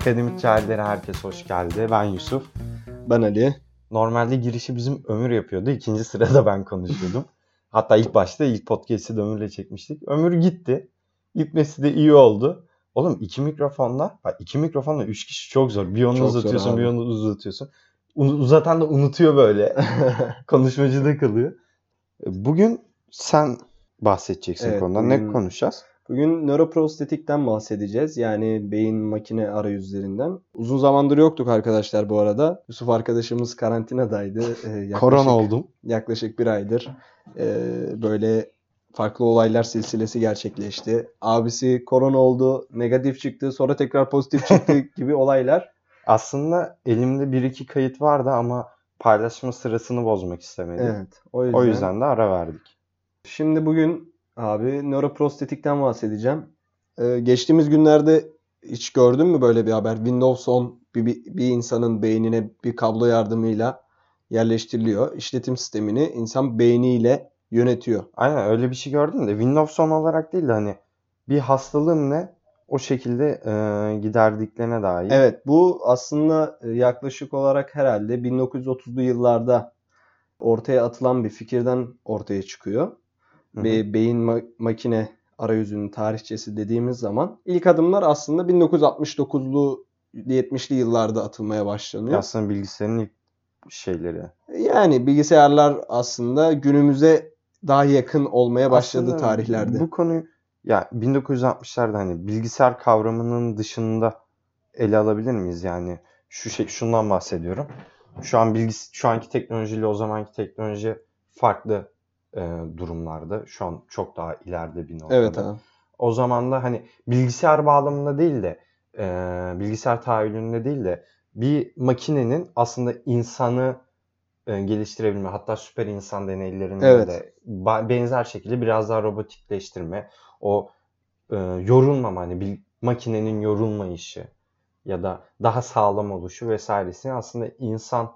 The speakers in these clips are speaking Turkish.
Akademik Cahillere herkes hoş geldi. Ben Yusuf. Ben Ali. Normalde girişi bizim Ömür yapıyordu. İkinci sırada ben konuşuyordum. Hatta ilk başta ilk podcast'i de Ömür'le çekmiştik. Ömür gitti. Gitmesi de iyi oldu. Oğlum iki mikrofonla, iki mikrofonla üç kişi çok zor. Bir onu Çok uzatıyorsun, bir onu uzatıyorsun. Uzatan da unutuyor böyle. Konuşmacıda kalıyor. Bugün sen bahsedeceksin Evet, konudan. Ne konuşacağız? Bugün nöroprostetikten bahsedeceğiz. Yani beyin makine arayüzlerinden. Uzun zamandır yoktuk arkadaşlar bu arada. Yusuf arkadaşımız karantinadaydı. Ee, yaklaşık, Korona oldum. Yaklaşık bir aydır. Ee, böyle farklı olaylar silsilesi gerçekleşti. Abisi korona oldu, negatif çıktı, sonra tekrar pozitif çıktı gibi olaylar. Aslında elimde bir iki kayıt vardı ama paylaşma sırasını bozmak istemedim. Evet. O yüzden, O yüzden de ara verdik. Şimdi bugün abi nöroprostetikten bahsedeceğim. Ee, geçtiğimiz günlerde hiç gördün mü böyle bir haber? Windows 10 bir, bir, bir insanın beynine bir kablo yardımıyla yerleştiriliyor. İşletim sistemini insan beyniyle yönetiyor. Aynen öyle bir şey gördüm de Windows 10 olarak değil de hani bir hastalığım ne o şekilde e, giderdiklerine dair. Evet bu aslında e, yaklaşık olarak herhalde 1930'lu yıllarda ortaya atılan bir fikirden ortaya çıkıyor. Ve beyin ma- makine arayüzünün tarihçesi dediğimiz zaman ilk adımlar aslında 1969'lu 70'li yıllarda atılmaya başlanıyor. Aslında bilgisayarın ilk şeyleri. Yani bilgisayarlar aslında günümüze daha yakın olmaya başladı Aslında tarihlerde. Bu konuyu ya 1960'larda hani bilgisayar kavramının dışında ele alabilir miyiz? Yani şu şey şundan bahsediyorum. Şu an bilgis şu anki teknolojiyle o zamanki teknoloji farklı e, durumlarda. Şu an çok daha ileride bir noktada. Evet abi. O zaman da hani bilgisayar bağlamında değil de e, bilgisayar tahayyülünde değil de bir makinenin aslında insanı e, geliştirebilme hatta süper insan deneylerinde Evet. de benzer şekilde biraz daha robotikleştirme o e, yorulmama hani bir makinenin yorulma işi ya da daha sağlam oluşu vesairesi aslında insan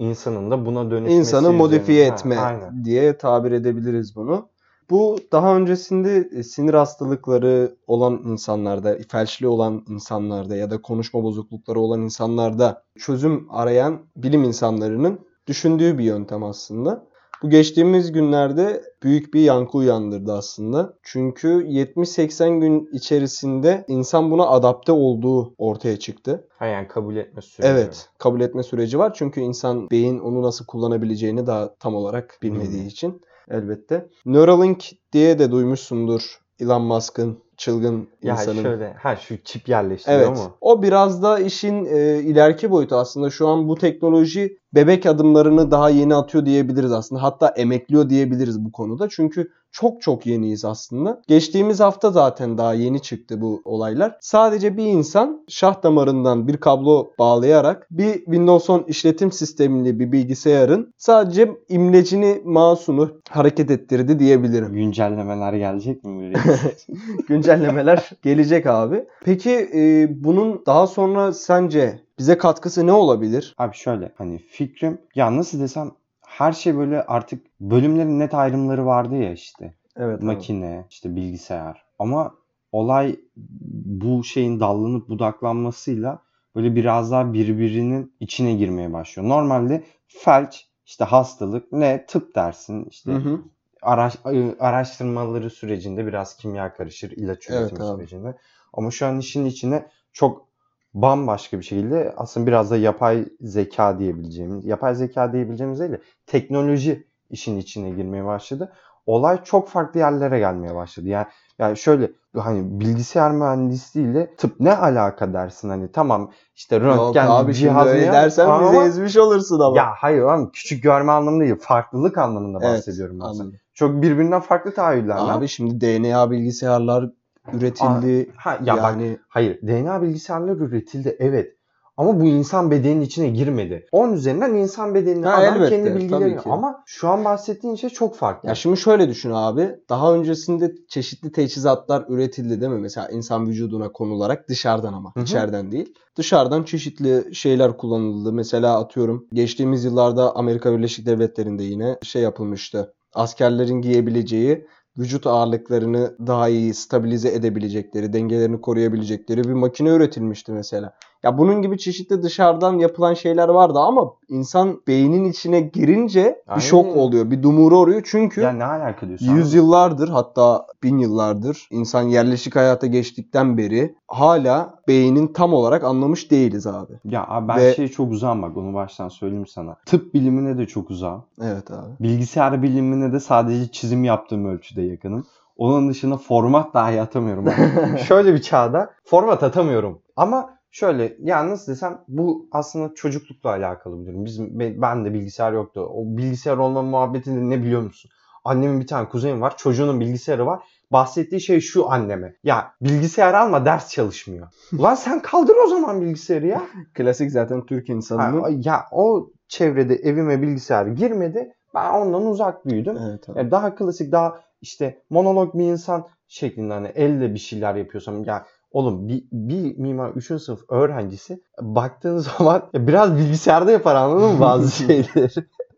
insanın da buna dönüşmesi İnsanı modifiye üzerine- Ha, etme aynen. diye tabir edebiliriz bunu. Bu daha öncesinde e, sinir hastalıkları olan insanlarda, felçli olan insanlarda ya da konuşma bozuklukları olan insanlarda çözüm arayan bilim insanlarının düşündüğü bir yöntem aslında. Bu geçtiğimiz günlerde büyük bir yankı uyandırdı aslında. Çünkü 70-80 gün içerisinde insan buna adapte olduğu ortaya çıktı. Ha, yani kabul etme süreci. Evet, kabul etme süreci var. Çünkü insan beyin onu nasıl kullanabileceğini daha tam olarak bilmediği Hmm. için elbette. Neuralink diye de duymuşsundur. Elon Musk'ın çılgın Ya insanın. şöyle ha şu çip yerleştiriyor Evet. mu? O biraz da işin e, ileriki boyutu aslında. Şu an bu teknoloji bebek adımlarını daha yeni atıyor diyebiliriz aslında. Hatta emekliyor diyebiliriz bu konuda. Çünkü çok çok yeniyiz aslında. Geçtiğimiz hafta zaten daha yeni çıktı bu olaylar. Sadece bir insan şah damarından bir kablo bağlayarak bir Windows 10 işletim sistemli bir bilgisayarın sadece imlecini, mouse'unu hareket ettirdi diyebilirim. Güncellemeler gelecek mi? Güncellemeler gelecek abi. Peki e, bunun daha sonra sence bize katkısı ne olabilir? Abi şöyle hani fikrim ya nasıl desem her şey böyle artık bölümlerin net ayrımları vardı ya işte. Evet. abi. Makine, işte bilgisayar. Ama olay bu şeyin dallanıp budaklanmasıyla böyle biraz daha birbirinin içine girmeye başlıyor. Normalde felç, işte hastalık, ne tıp dersin, işte Hı hı. araş, araştırmaları sürecinde biraz kimya karışır ilaç Evet üretimi abi. sürecinde. Ama şu an işin içine çok bambaşka bir şekilde aslında biraz da yapay zeka diyebileceğimiz, yapay zeka diyebileceğimiz değil de teknoloji işin içine girmeye başladı. Olay çok farklı yerlere gelmeye başladı. Yani yani şöyle hani bilgisayar mühendisliğiyle tıp ne alaka dersin hani tamam işte Yok röntgen abi öyle ya- dersen ama- bizi ezmiş olursun ama. ya hayır ama küçük görme anlamında değil farklılık anlamında Evet, bahsediyorum ben sana. Çok birbirinden farklı tahayyüller var. Abi şimdi DNA bilgisayarlar üretildi. Ha, ya bak, yani hayır DNA bilgisayarlar üretildi evet. Ama bu insan bedeninin içine girmedi. Onun üzerinden insan bedenini Ha, adam elbette, kendi bilgilerini ama şu an bahsettiğin şey çok farklı. ya şimdi şöyle düşün abi. Daha öncesinde çeşitli teçhizatlar üretildi değil mi? Mesela insan vücuduna konularak dışarıdan ama Hı hı. içeriden değil. Dışarıdan çeşitli şeyler kullanıldı. Mesela atıyorum geçtiğimiz yıllarda Amerika Birleşik Devletleri'nde yine şey yapılmıştı. Askerlerin giyebileceği vücut ağırlıklarını daha iyi stabilize edebilecekleri, dengelerini koruyabilecekleri bir makine üretilmişti mesela. Ya bunun gibi çeşitli dışarıdan yapılan şeyler vardı ama insan beynin içine girince Aynen. bir şok oluyor, bir dumuru oluyor. Çünkü Ya ne alaka diyorsun? yüzyıllardır hatta bin yıllardır insan yerleşik hayata geçtikten beri hala beynin tam olarak anlamış değiliz abi. Ya abi ben Ve- şeye çok uzağım bak onu baştan söyleyeyim sana. Tıp bilimine de çok uzağım. Evet abi. Bilgisayar bilimine de sadece çizim yaptığım ölçüde yakınım. Onun dışında format dahi atamıyorum. Şöyle bir çağda format atamıyorum. Ama şöyle yani nasıl desem bu aslında çocuklukla alakalı bir durum. Bizim be- ben de bilgisayar yoktu. O bilgisayar olma muhabbetinde ne biliyor musun? Annemin bir tane kuzeni var. Çocuğunun bilgisayarı var. Bahsettiği şey şu anneme. Ya bilgisayar alma ders çalışmıyor. Ulan sen kaldır o zaman bilgisayarı ya. Klasik zaten Türk Ha, insanının. ya o çevrede evime bilgisayar girmedi. Ben ondan uzak büyüdüm. Evet abi. Yani daha klasik daha işte monolog bir insan şeklinde hani elle bir şeyler yapıyorsam ya oğlum bir, bir mimar 3. sınıf öğrencisi baktığın zaman ya biraz bilgisayarda yapar anladın mı bazı şeyleri.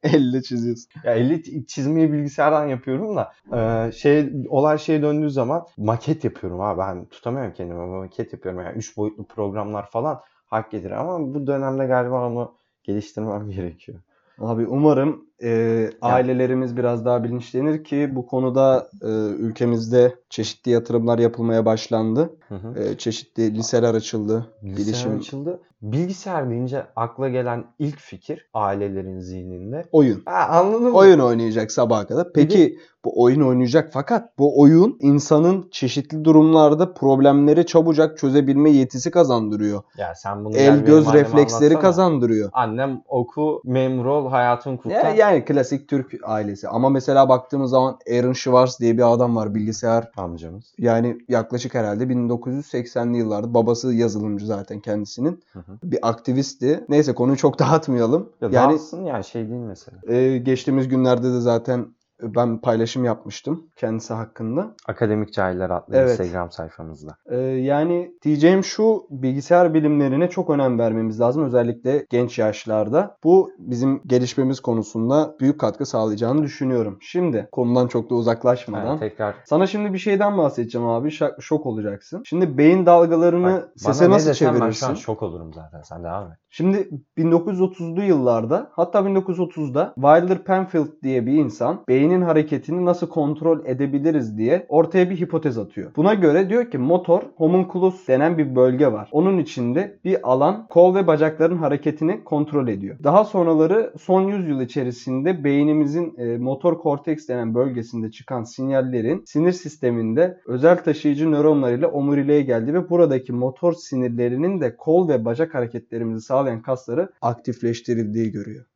Elle çiziyorsun. ya eli çizmeyi bilgisayardan yapıyorum da e, şey olay şeye döndüğü zaman maket yapıyorum ha ben tutamıyorum kendimi maket yapıyorum yani 3 boyutlu programlar falan hak gelir ama bu dönemde galiba onu geliştirmem gerekiyor. Abi umarım e, ailelerimiz biraz daha bilinçlenir ki bu konuda e, ülkemizde çeşitli yatırımlar yapılmaya başlandı. Hı hı. E, çeşitli liseler açıldı. Bilgisayar Bilişim açıldı. Bilgisayar deyince akla gelen ilk fikir ailelerin zihninde. oyun. Ha, anladın mı? Oyun oynayacak sabaha kadar. Peki bu oyun oynayacak fakat bu oyun insanın çeşitli durumlarda problemleri çabucak çözebilme yetisi kazandırıyor. Ya sen bunu El göz refleksleri anlatsana. kazandırıyor. Annem oku, memur ol, hayatın kurtar. Ya, yani klasik Türk ailesi. Ama mesela baktığımız zaman Aaron Schwartz diye bir adam var bilgisayar. Amcamız. Yani yaklaşık herhalde 1980'li yıllarda babası yazılımcı zaten kendisinin. Hı hı. Bir aktivistti. Neyse konuyu çok dağıtmayalım. Ya yani dağıtsın yani şey değil mesela. e, geçtiğimiz günlerde de zaten ben paylaşım yapmıştım kendisi hakkında. Akademik Cahiller adlı Evet. Instagram sayfamızda. Ee, yani diyeceğim şu bilgisayar bilimlerine çok önem vermemiz lazım özellikle genç yaşlarda. Bu bizim gelişmemiz konusunda büyük katkı sağlayacağını düşünüyorum. Şimdi konudan çok da uzaklaşmadan. Yani tekrar Sana şimdi bir şeyden bahsedeceğim abi. Şak- şok olacaksın. Şimdi beyin dalgalarını Bak, sese nasıl desen ben şu çevirirsin? an şok olurum zaten. Sen devam et. Şimdi 1930'lu yıllarda hatta 1930'da Wilder Penfield diye bir insan beynin hareketini nasıl kontrol edebiliriz diye ortaya bir hipotez atıyor. Buna göre diyor ki motor homunculus denen bir bölge var. Onun içinde bir alan kol ve bacakların hareketini kontrol ediyor. Daha sonraları son yüzyıl içerisinde beynimizin e, motor korteks denen bölgesinde çıkan sinyallerin sinir sisteminde özel taşıyıcı nöronlar ile omuriliğe geldi ve buradaki motor sinirlerinin de kol ve bacak hareketlerimizi sağlayan kasları aktifleştirildiği görüyor.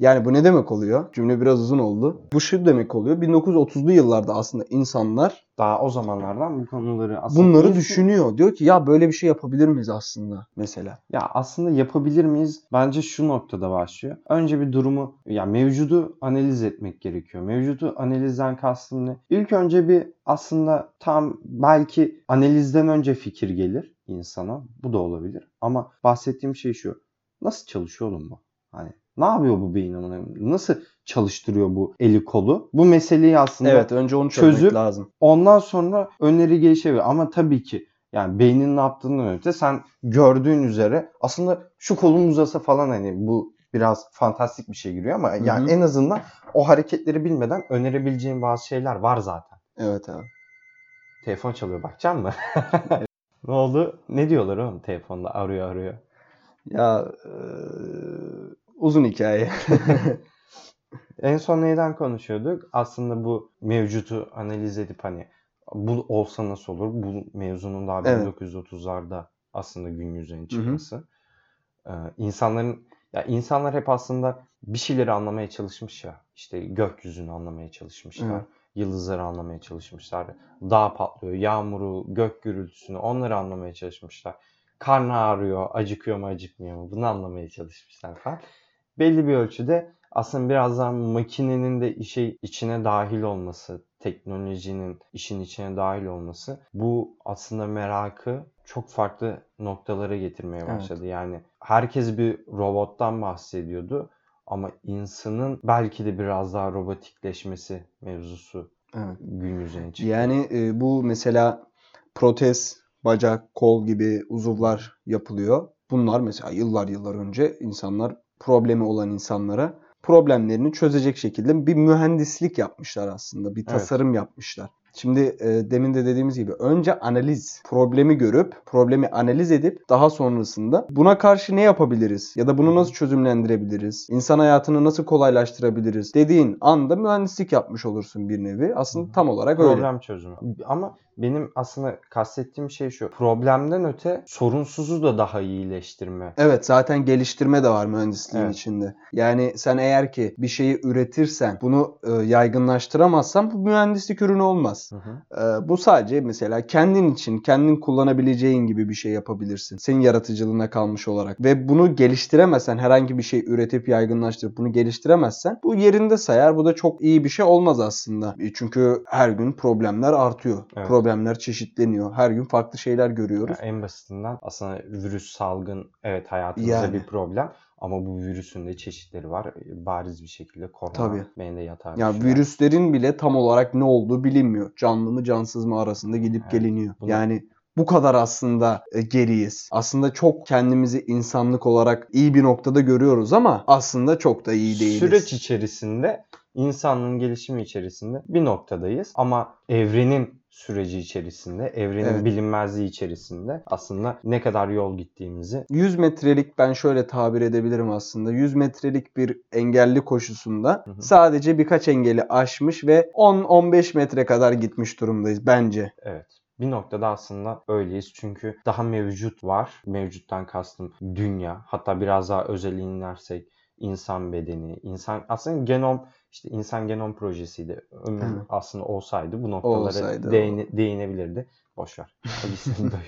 Yani bu ne demek oluyor? Cümle biraz uzun oldu. Bu şu demek oluyor. 1930'lu yıllarda aslında insanlar Daha o zamanlardan bu konuları aslında bunları düşünüyor. Diyor ki ya böyle bir şey yapabilir miyiz aslında mesela? Ya aslında yapabilir miyiz? Bence şu noktada başlıyor. Önce bir durumu, ya mevcudu analiz etmek gerekiyor. Mevcudu analizden kastım ne? İlk önce bir aslında tam belki analizden önce fikir gelir insana. Bu da olabilir. Ama bahsettiğim şey şu. Nasıl çalışıyor oğlum bu? Hani ne yapıyor bu beyin amına? Nasıl çalıştırıyor bu eli kolu? Bu meseleyi aslında Evet önce onu çözmek çözüp- lazım. Ondan sonra öneri gelişebilir. Ama tabii ki yani beynin ne yaptığından öte sen gördüğün üzere aslında şu kolun uzasa falan hani bu biraz fantastik bir şey giriyor ama yani hı. en azından o hareketleri bilmeden önerebileceğin bazı şeyler var zaten. Evet abi. Telefon çalıyor bakacaksın mı? ne oldu? Ne diyorlar oğlum telefonda arıyor arıyor. Ya eee, uzun hikaye. En son neyden konuşuyorduk? Aslında bu mevcutu analiz edip hani bu olsa nasıl olur? Bu mevzunun daha Evet. 1930'larda aslında gün yüzüne çıkması. Ee, insanların ya insanlar hep aslında bir şeyleri anlamaya çalışmış ya. İşte gökyüzünü anlamaya çalışmışlar. Evet. Yıldızları anlamaya çalışmışlar. Dağ patlıyor, yağmuru, gök gürültüsünü onları anlamaya çalışmışlar. Karnı ağrıyor, acıkıyor mu acıkmıyor mu bunu anlamaya çalışmışlar falan. Belli bir ölçüde aslında biraz daha makinenin de işe içine dahil olması, teknolojinin işin içine dahil olması bu aslında merakı çok farklı noktalara getirmeye Evet. başladı. Yani herkes bir robottan bahsediyordu ama insanın belki de biraz daha robotikleşmesi mevzusu Evet. Gün yüzüne çıktı. Yani e, bu mesela protez, bacak, kol gibi uzuvlar yapılıyor. Bunlar mesela yıllar yıllar önce insanlar problemi olan insanlara problemlerini çözecek şekilde bir mühendislik yapmışlar aslında. Bir Evet. tasarım yapmışlar. Şimdi e, demin de dediğimiz gibi önce analiz, problemi görüp, problemi analiz edip daha sonrasında buna karşı ne yapabiliriz ya da bunu nasıl çözümlendirebiliriz? İnsan hayatını nasıl kolaylaştırabiliriz dediğin anda mühendislik yapmış olursun bir nevi. Aslında tam olarak öyle. Problem çözümü. Ama benim aslında kastettiğim şey şu. Problemden öte sorunsuzu da daha iyileştirme. Evet zaten geliştirme de var mühendisliğin Evet. içinde. Yani sen eğer ki bir şeyi üretirsen bunu e, yaygınlaştıramazsan bu mühendislik ürünü olmaz. Hı hı. E, bu sadece mesela kendin için, kendin kullanabileceğin gibi bir şey yapabilirsin. Senin yaratıcılığına kalmış olarak. Ve bunu geliştiremezsen, herhangi bir şey üretip yaygınlaştırıp bunu geliştiremezsen bu yerinde sayar. Bu da çok iyi bir şey olmaz aslında. E, Çünkü her gün problemler artıyor. Evet. Problemler çeşitleniyor. Her gün farklı şeyler görüyoruz. Ya en basitinden aslında virüs salgın evet hayatımızda Yani. bir problem ama bu virüsün de çeşitleri var. Bariz bir şekilde korona Tabii. beni de yatar. Ya düşünüyor. virüslerin bile tam olarak ne olduğu bilinmiyor. Canlı mı cansız mı arasında gidip Evet. geliniyor. Bunu- Yani bu kadar aslında e, geriyiz. Aslında çok kendimizi insanlık olarak iyi bir noktada görüyoruz ama aslında çok da iyi değiliz. Süreç içerisinde insanlığın gelişimi içerisinde bir noktadayız ama evrenin süreci içerisinde, evrenin Evet. bilinmezliği içerisinde aslında ne kadar yol gittiğimizi 100 metrelik ben şöyle tabir edebilirim aslında. 100 metrelik bir engelli koşusunda Hı hı. sadece birkaç engeli aşmış ve 10-15 metre kadar gitmiş durumdayız bence. Evet. Bir noktada aslında öyleyiz çünkü daha mevcut var. Mevcuttan kastım dünya. Hatta biraz daha özele inersek insan bedeni, insan aslında genom işte insan genom projesiydi. Ömür Evet. aslında olsaydı bu noktalara Olsaydı, değine- değinebilirdi. Boş ver. Hadi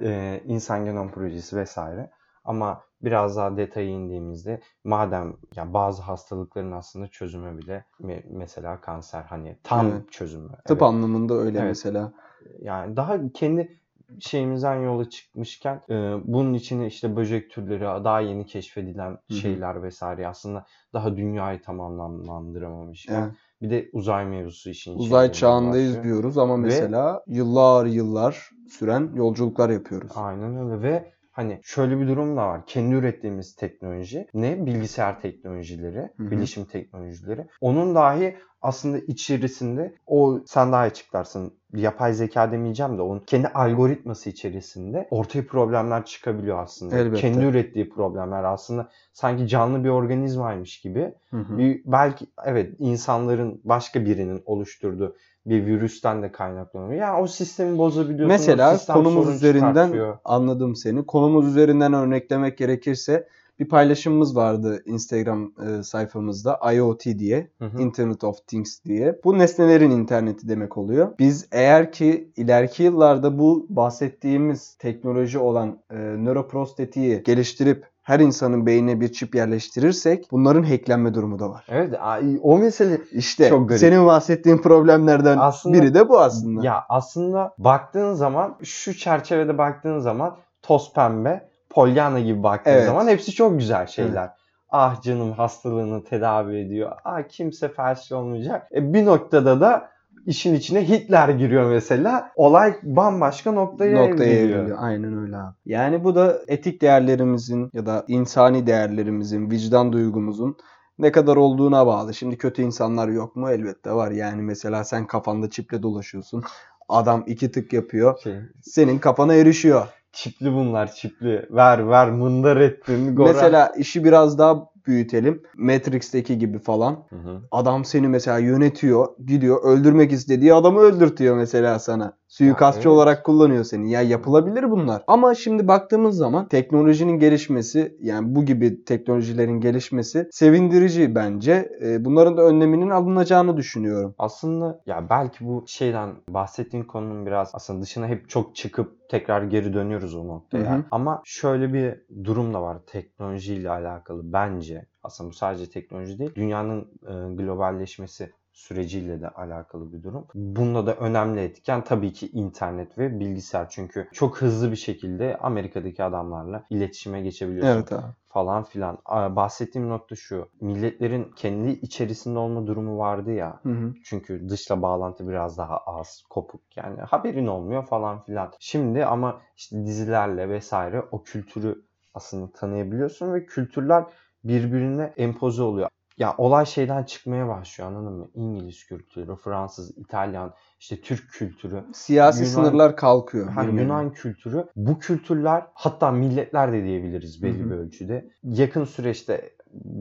ee, insan genom projesi vesaire. Ama biraz daha detaya indiğimizde madem ya bazı hastalıkların aslında çözümü bile me- mesela kanser hani tam Evet. çözümü. Tıp Evet. anlamında öyle Evet. mesela. Yani daha kendi şeyimizden yola çıkmışken e, bunun içine işte böcek türleri daha yeni keşfedilen hı. şeyler vesaire aslında daha dünyayı tam anlamlandıramamışken Evet. bir de uzay mevzusu içine Uzay çağındayız başlıyor. diyoruz ama Ve- mesela yıllar yıllar süren yolculuklar yapıyoruz. Aynen öyle ve hani şöyle bir durum da var. Kendi ürettiğimiz teknoloji ne bilgisayar teknolojileri, Hı hı. bilişim teknolojileri. Onun dahi aslında içerisinde o sen daha iyi açıklarsın. Yapay zeka demeyeceğim de onun kendi algoritması içerisinde ortaya problemler çıkabiliyor aslında. Elbette. Kendi ürettiği problemler aslında sanki canlı bir organizmaymış gibi. Hı hı. Bir, belki evet insanların başka birinin oluşturduğu bir virüsten de kaynaklanıyor. Ya o sistemi bozabiliyorsun. Mesela sistem konumuz üzerinden çıkartıyor. anladım seni. Konumuz üzerinden örneklemek gerekirse bir paylaşımımız vardı Instagram e, sayfamızda IoT diye, Hı hı. Internet of Things diye. Bu nesnelerin interneti demek oluyor. Biz eğer ki ileriki yıllarda bu bahsettiğimiz teknoloji olan e, nöroprostetiği geliştirip her insanın beynine bir çip yerleştirirsek bunların hacklenme durumu da var. Evet o mesele İşte Çok garip. senin bahsettiğin problemlerden Aslında- biri de bu aslında. ya aslında baktığın zaman şu çerçevede baktığın zaman toz pembe, Pollyanna gibi baktığın Evet. zaman hepsi çok güzel şeyler. Ah canım hastalığını tedavi ediyor. Ah kimse felç olmayacak. E, bir noktada da işin içine Hitler giriyor mesela. Olay bambaşka noktaya, noktaya evriliyor. Aynen öyle abi. Yani bu da etik değerlerimizin ya da insani değerlerimizin, vicdan duygumuzun ne kadar olduğuna bağlı. Şimdi kötü insanlar yok mu? Elbette var. Yani mesela sen kafanda çiple dolaşıyorsun. Adam iki tık yapıyor. Şey, Senin kafana erişiyor. çipli bunlar çipli. Ver ver mındar ettin. Gora. Mesela işi biraz daha büyütelim. Matrix'teki gibi falan. Hı hı. Adam seni mesela yönetiyor, gidiyor öldürmek istediği adamı öldürtüyor mesela sana. Suikastçı evet. olarak kullanıyor seni. Ya yapılabilir bunlar. Ama şimdi baktığımız zaman teknolojinin gelişmesi yani bu gibi teknolojilerin gelişmesi sevindirici bence. Ee, Bunların da önleminin alınacağını düşünüyorum. Aslında ya belki bu şeyden bahsettiğin konunun biraz aslında dışına hep çok çıkıp tekrar geri dönüyoruz o noktaya. Hı hı. Ama şöyle bir durum da var teknolojiyle alakalı bence. Aslında bu sadece teknoloji değil. Dünyanın e, globalleşmesi süreciyle de alakalı bir durum. Bunda da önemli etken tabii ki internet ve bilgisayar. Çünkü çok hızlı bir şekilde Amerika'daki adamlarla iletişime geçebiliyorsun Evet abi. falan filan. Bahsettiğim nokta şu. Milletlerin kendi içerisinde olma durumu vardı ya. Hı hı. Çünkü dışla bağlantı biraz daha az, kopuk. Yani haberin olmuyor falan filan. Şimdi ama işte dizilerle vesaire o kültürü aslında tanıyabiliyorsun ve kültürler birbirine empoze oluyor. Ya olay şeyden çıkmaya başlıyor anladın mı? İngiliz kültürü, Fransız, İtalyan, işte Türk kültürü, Siyasi Yunan- sınırlar kalkıyor. ha. Yunan kültürü. Bu kültürler hatta milletler de diyebiliriz belli Hı hı. bir ölçüde. Yakın süreçte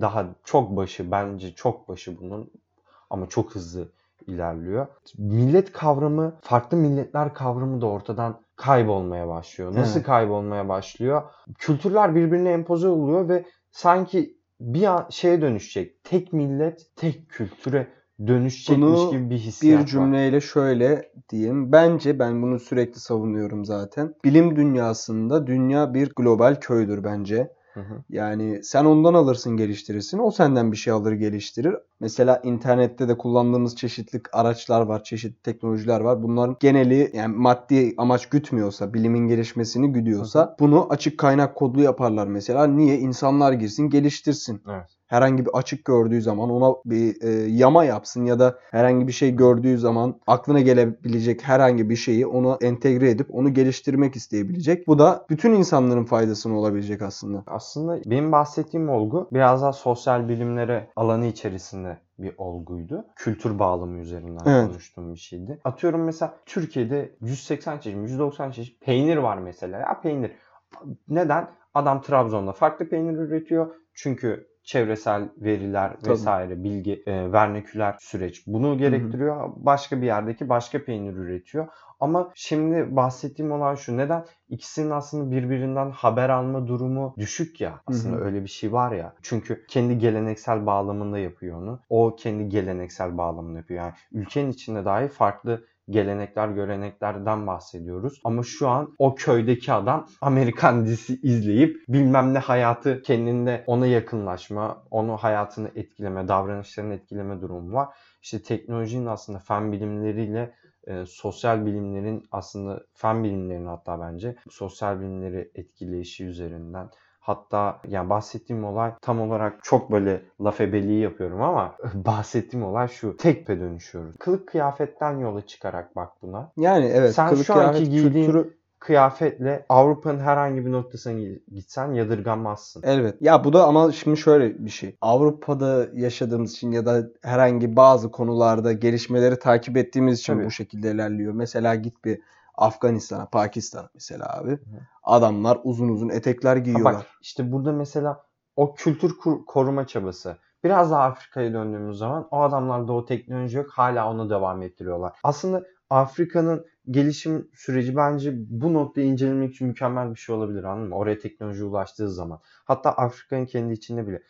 daha çok başı bence çok başı bunun ama çok hızlı ilerliyor. Millet kavramı, farklı milletler kavramı da ortadan kaybolmaya başlıyor. Nasıl Evet. kaybolmaya başlıyor? Kültürler birbirine empoze oluyor ve sanki bir an şeye dönüşecek. Tek millet, tek kültüre dönüşecekmiş Bunu gibi bir hissiyat Bir var. cümleyle şöyle diyeyim. Bence ben bunu sürekli savunuyorum zaten. Bilim dünyasında dünya bir global köydür bence. Hı hı. Yani sen ondan alırsın geliştirirsin. O senden bir şey alır geliştirir. Mesela internette de kullandığımız çeşitli araçlar var, çeşitli teknolojiler var. Bunların geneli yani maddi amaç gütmüyorsa, bilimin gelişmesini güdüyorsa bunu açık kaynak kodlu yaparlar mesela. Niye? İnsanlar girsin, geliştirsin. Evet. Herhangi bir açık gördüğü zaman ona bir e, yama yapsın ya da herhangi bir şey gördüğü zaman aklına gelebilecek herhangi bir şeyi ona entegre edip onu geliştirmek isteyebilecek. Bu da bütün insanların faydasına olabilecek aslında. Aslında benim bahsettiğim olgu biraz daha sosyal bilimlere alanı içerisinde bir olguydu. Kültür bağlamı üzerinden Evet. konuştuğum bir şeydi. Atıyorum mesela Türkiye'de 180 çeşit, 190 çeşit peynir var mesela. Ya peynir. Neden? Adam Trabzon'da farklı peynir üretiyor. Çünkü çevresel veriler Tabii. vesaire bilgi e, verneküler süreç bunu gerektiriyor. Başka bir yerdeki başka peynir üretiyor. Ama şimdi bahsettiğim olay şu. Neden? İkisinin aslında birbirinden haber alma durumu düşük ya. Aslında Hı hı. öyle bir şey var ya. Çünkü kendi geleneksel bağlamında yapıyor onu. O kendi geleneksel bağlamında yapıyor. Yani ülkenin içinde dahi farklı gelenekler, göreneklerden bahsediyoruz. Ama şu an o köydeki adam Amerikan dizisi izleyip bilmem ne hayatı kendinde ona yakınlaşma, onu hayatını etkileme, davranışlarını etkileme durumu var. İşte teknolojinin aslında fen bilimleriyle e, sosyal bilimlerin aslında fen bilimlerinin hatta bence sosyal bilimleri etkileyişi üzerinden Hatta yani bahsettiğim olay tam olarak çok böyle laf ebeliği yapıyorum ama bahsettiğim olay şu. Tekpe dönüşüyoruz. Kılık kıyafetten yola çıkarak bak buna. Yani evet Sen kılık şu anki giydiğin- kültürü Kıyafetle Avrupa'nın herhangi bir noktasına gitsen yadırganmazsın. Evet. Ya bu da ama şimdi şöyle bir şey. Avrupa'da yaşadığımız için ya da herhangi bazı konularda gelişmeleri takip ettiğimiz için Tabii. bu şekilde ilerliyor. Mesela git bir Afganistan'a, Pakistan'a mesela abi. Adamlar uzun uzun etekler Ha giyiyorlar. bak işte burada mesela o kültür koruma çabası. Biraz daha Afrika'ya döndüğümüz zaman o adamlarda o teknoloji yok. Hala onu devam ettiriyorlar. Aslında Afrika'nın gelişim süreci bence bu noktayı incelemek için mükemmel bir şey olabilir anladın mı? Oraya teknoloji ulaştığı zaman. Hatta Afrika'nın kendi içinde bile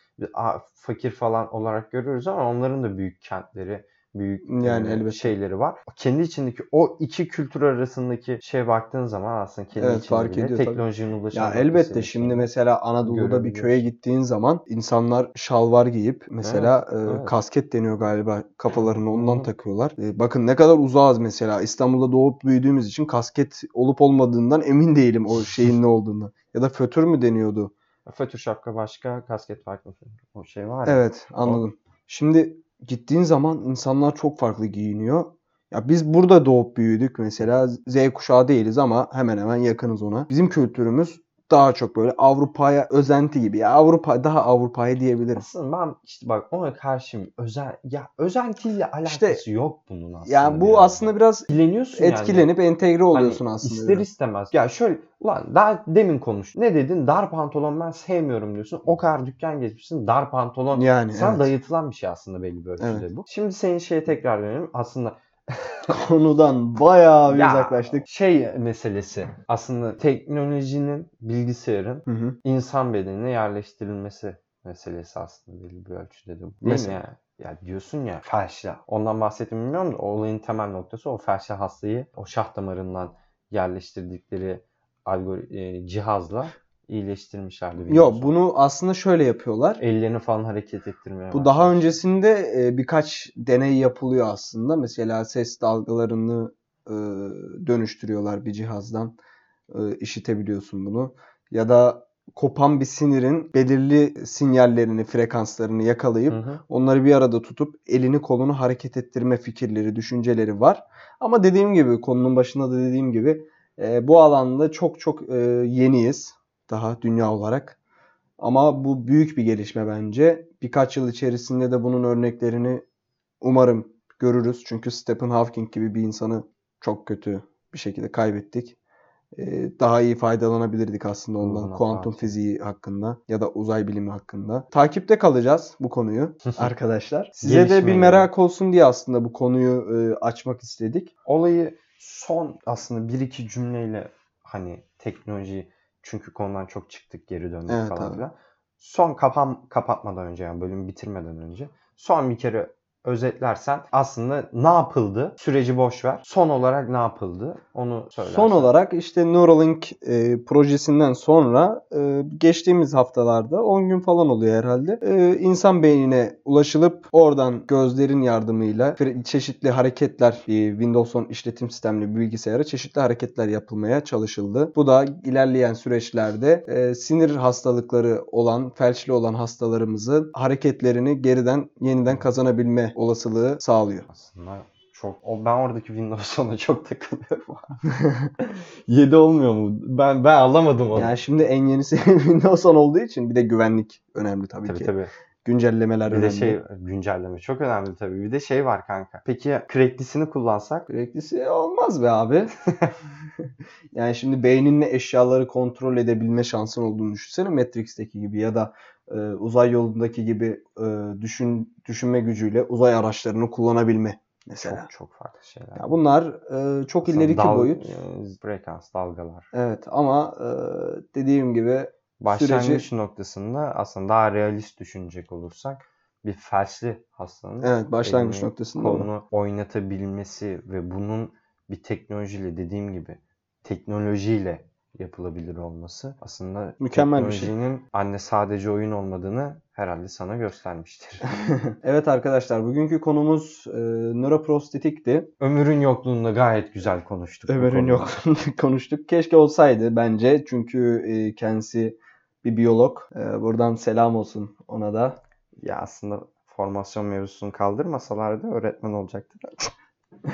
fakir falan olarak görüyoruz ama onların da büyük kentleri, büyük Yani e, elbette. şeyleri var. Kendi içindeki o iki kültür arasındaki şeye baktığın zaman aslında kendi Evet, içinde fark ediyor teknolojinin ulaşım Ya elbette şimdi mesela Anadolu'da bir köye gittiğin zaman insanlar şalvar giyip mesela e, evet. kasket deniyor galiba kafalarına ondan Hı. takıyorlar. E, bakın ne kadar uzağız mesela İstanbul'da doğup büyüdüğümüz için kasket olup olmadığından emin değilim o şeyin ne olduğunu. Ya da fötür mü deniyordu? Fötür şapka başka, kasket farklı. O şey var ya. Evet anladım. Şimdi gittiğin zaman insanlar çok farklı giyiniyor. Ya biz burada doğup büyüdük mesela Z kuşağı değiliz ama hemen hemen yakınız ona. Bizim kültürümüz daha çok böyle Avrupa'ya özenti gibi. Ya Avrupa daha Avrupa'ya diyebiliriz. Aslında ben işte bak ona karşıyım. Özel ya özentiyle alakası İşte- yok bunun aslında. Yani bu biraz. aslında biraz etkileniyorsun yani. etkilenip entegre oluyorsun Hani aslında. İster istemez. Ya şöyle ulan daha demin konuş. Ne dedin? Dar pantolon ben sevmiyorum diyorsun. O kadar dükkan gezmişsin. Dar pantolon. Yani Sana evet. dayatılan bir şey aslında belli bir ölçüde bu. Şimdi senin şeye tekrar dönelim. Aslında konudan bayağı bir Ya, uzaklaştık. şey meselesi. Aslında teknolojinin, bilgisayarın Hı hı. insan bedenine yerleştirilmesi meselesi aslında belli bir ölçüde de. Değil Mesela? mi ya? Ya diyorsun ya felçli. Ondan bahsettim bilmiyorum da olayın temel noktası o felçli hastayı o şah damarından yerleştirdikleri algori- e, cihazla iyileştirmişlerdi. Yok bunu aslında şöyle yapıyorlar. ellerini falan hareket ettirmeye Bu daha öncesinde e, birkaç deney yapılıyor aslında. Mesela ses dalgalarını e, dönüştürüyorlar bir cihazdan. E, işitebiliyorsun bunu. Ya da kopan bir sinirin belirli sinyallerini, frekanslarını yakalayıp Hı hı. onları bir arada tutup elini kolunu hareket ettirme fikirleri, düşünceleri var. Ama dediğim gibi konunun başında da dediğim gibi e, bu alanda çok çok e, yeniyiz daha dünya olarak. Ama bu büyük bir gelişme bence. Birkaç yıl içerisinde de bunun örneklerini umarım görürüz. Çünkü Stephen Hawking gibi bir insanı çok kötü bir şekilde kaybettik. Ee, daha iyi faydalanabilirdik aslında ondan. Kuantum fiziği hakkında ya da uzay bilimi hakkında. Takipte kalacağız bu konuyu arkadaşlar. Size de bir merak olsun diye aslında bu konuyu e, açmak istedik. Olayı son aslında bir iki cümleyle hani teknoloji çünkü konudan çok çıktık geri döndük Evet falan abi. filan. Son kapan kapatmadan önce yani bölümü bitirmeden önce son bir kere özetlersen aslında ne yapıldı? Süreci boş ver. Son olarak ne yapıldı? Onu söylersen. Son olarak işte Neuralink e, projesinden sonra e, geçtiğimiz haftalarda 10 gün falan oluyor herhalde. E, insan beynine ulaşılıp oradan gözlerin yardımıyla çeşitli hareketler e, Windows 10 işletim sistemli bilgisayara çeşitli hareketler yapılmaya çalışıldı. Bu da ilerleyen süreçlerde e, sinir hastalıkları olan, felçli olan hastalarımızın hareketlerini geriden yeniden kazanabilme olasılığı sağlıyor. aslında çok ben oradaki Windows 10'a çok takılıyorum. 7 olmuyor mu? Ben ben anlamadım onu. Yani şimdi en yenisi Windows 10 olduğu için bir de güvenlik önemli tabii, tabii ki. tabii. Güncellemeler Bir de önemli. şey güncelleme çok önemli tabii. Bir de şey var kanka. Peki ya cracklisini kullansak? Süreklisi olmaz be abi. yani şimdi beyninle eşyaları kontrol edebilme şansın olduğunu düşünsene Matrix'teki gibi ya da e, uzay yolundaki gibi e, düşün düşünme gücüyle uzay araçlarını kullanabilme mesela. Çok çok farklı şeyler. Ya bunlar e, çok Aslında ileriki dal- boyut. e, frekans, dalgalar. Evet ama e, dediğim gibi Başlangıç Süreci- noktasında aslında daha realist düşünecek olursak bir felçli hastanın evet başlangıç elini, noktasında onu. oynatabilmesi ve bunun bir teknolojiyle dediğim gibi teknolojiyle yapılabilir olması aslında Mükemmel bir şey. anne sadece oyun olmadığını herhalde sana göstermiştir. evet arkadaşlar bugünkü konumuz e, nöroprostetikti. Ömürün yokluğunda gayet güzel konuştuk. bu Ömer'in konuda. yok konuştuk. Keşke olsaydı bence. Çünkü e, kendisi bir biyolog. E, buradan selam olsun ona da. Ya aslında formasyon mevzusunu kaldırmasalardı öğretmen olacaktı.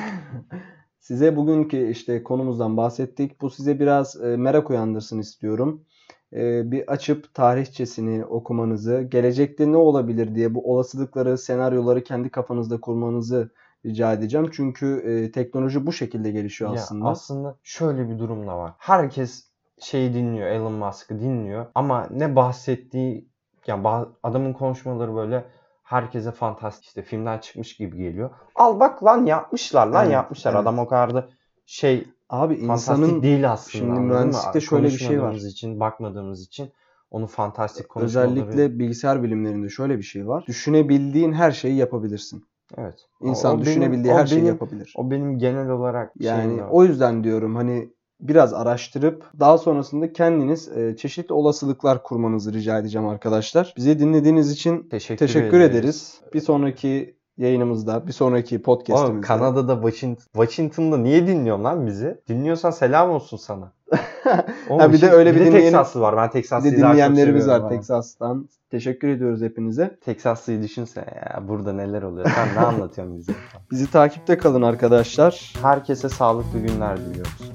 Size bugünkü işte konumuzdan bahsettik. Bu size biraz e, merak uyandırsın istiyorum. E, bir açıp tarihçesini okumanızı, gelecekte ne olabilir diye bu olasılıkları, senaryoları kendi kafanızda kurmanızı rica edeceğim. Çünkü e, teknoloji bu şekilde gelişiyor Ya aslında. aslında şöyle bir durum da var. Herkes şeyi dinliyor, Elon Musk'ı dinliyor ama ne bahsettiği yani adamın konuşmaları böyle herkese fantastik işte filmden çıkmış gibi geliyor. Al bak lan yapmışlar lan Evet, yapmışlar. evet. Adam o kadar da şey Abi fantastik insanın değil aslında. şimdi mühendislikte şöyle bir şey var. İçin, bakmadığımız için onu fantastik konuşmaları. özellikle bilgisayar bilimlerinde şöyle bir şey var. Düşünebildiğin her şeyi yapabilirsin. evet. O- İnsan o benim- düşünebildiği o her şeyi benim- yapabilir. O benim genel olarak Yani o yüzden diyorum hani biraz araştırıp daha sonrasında kendiniz e, çeşitli olasılıklar kurmanızı rica edeceğim arkadaşlar. Bizi dinlediğiniz için teşekkür, teşekkür ederiz. Bir sonraki yayınımızda, bir sonraki Oğlum podcast'imizde. Kanada'da Washington, Washington'da niye dinliyorsun lan bizi? Dinliyorsan selam olsun sana. Oğlum Ha, bir de şey- öyle bir dinleyen- Texaslı var. Ben Bir Texaslıyı de daha dinleyenlerimiz var ama. Texas'tan. Teşekkür ediyoruz hepinize. Texaslıyı düşünsene ya. Burada neler oluyor. Sen ne anlatıyorsun bize? Bizi takipte kalın arkadaşlar. Herkese sağlıklı günler diliyoruz.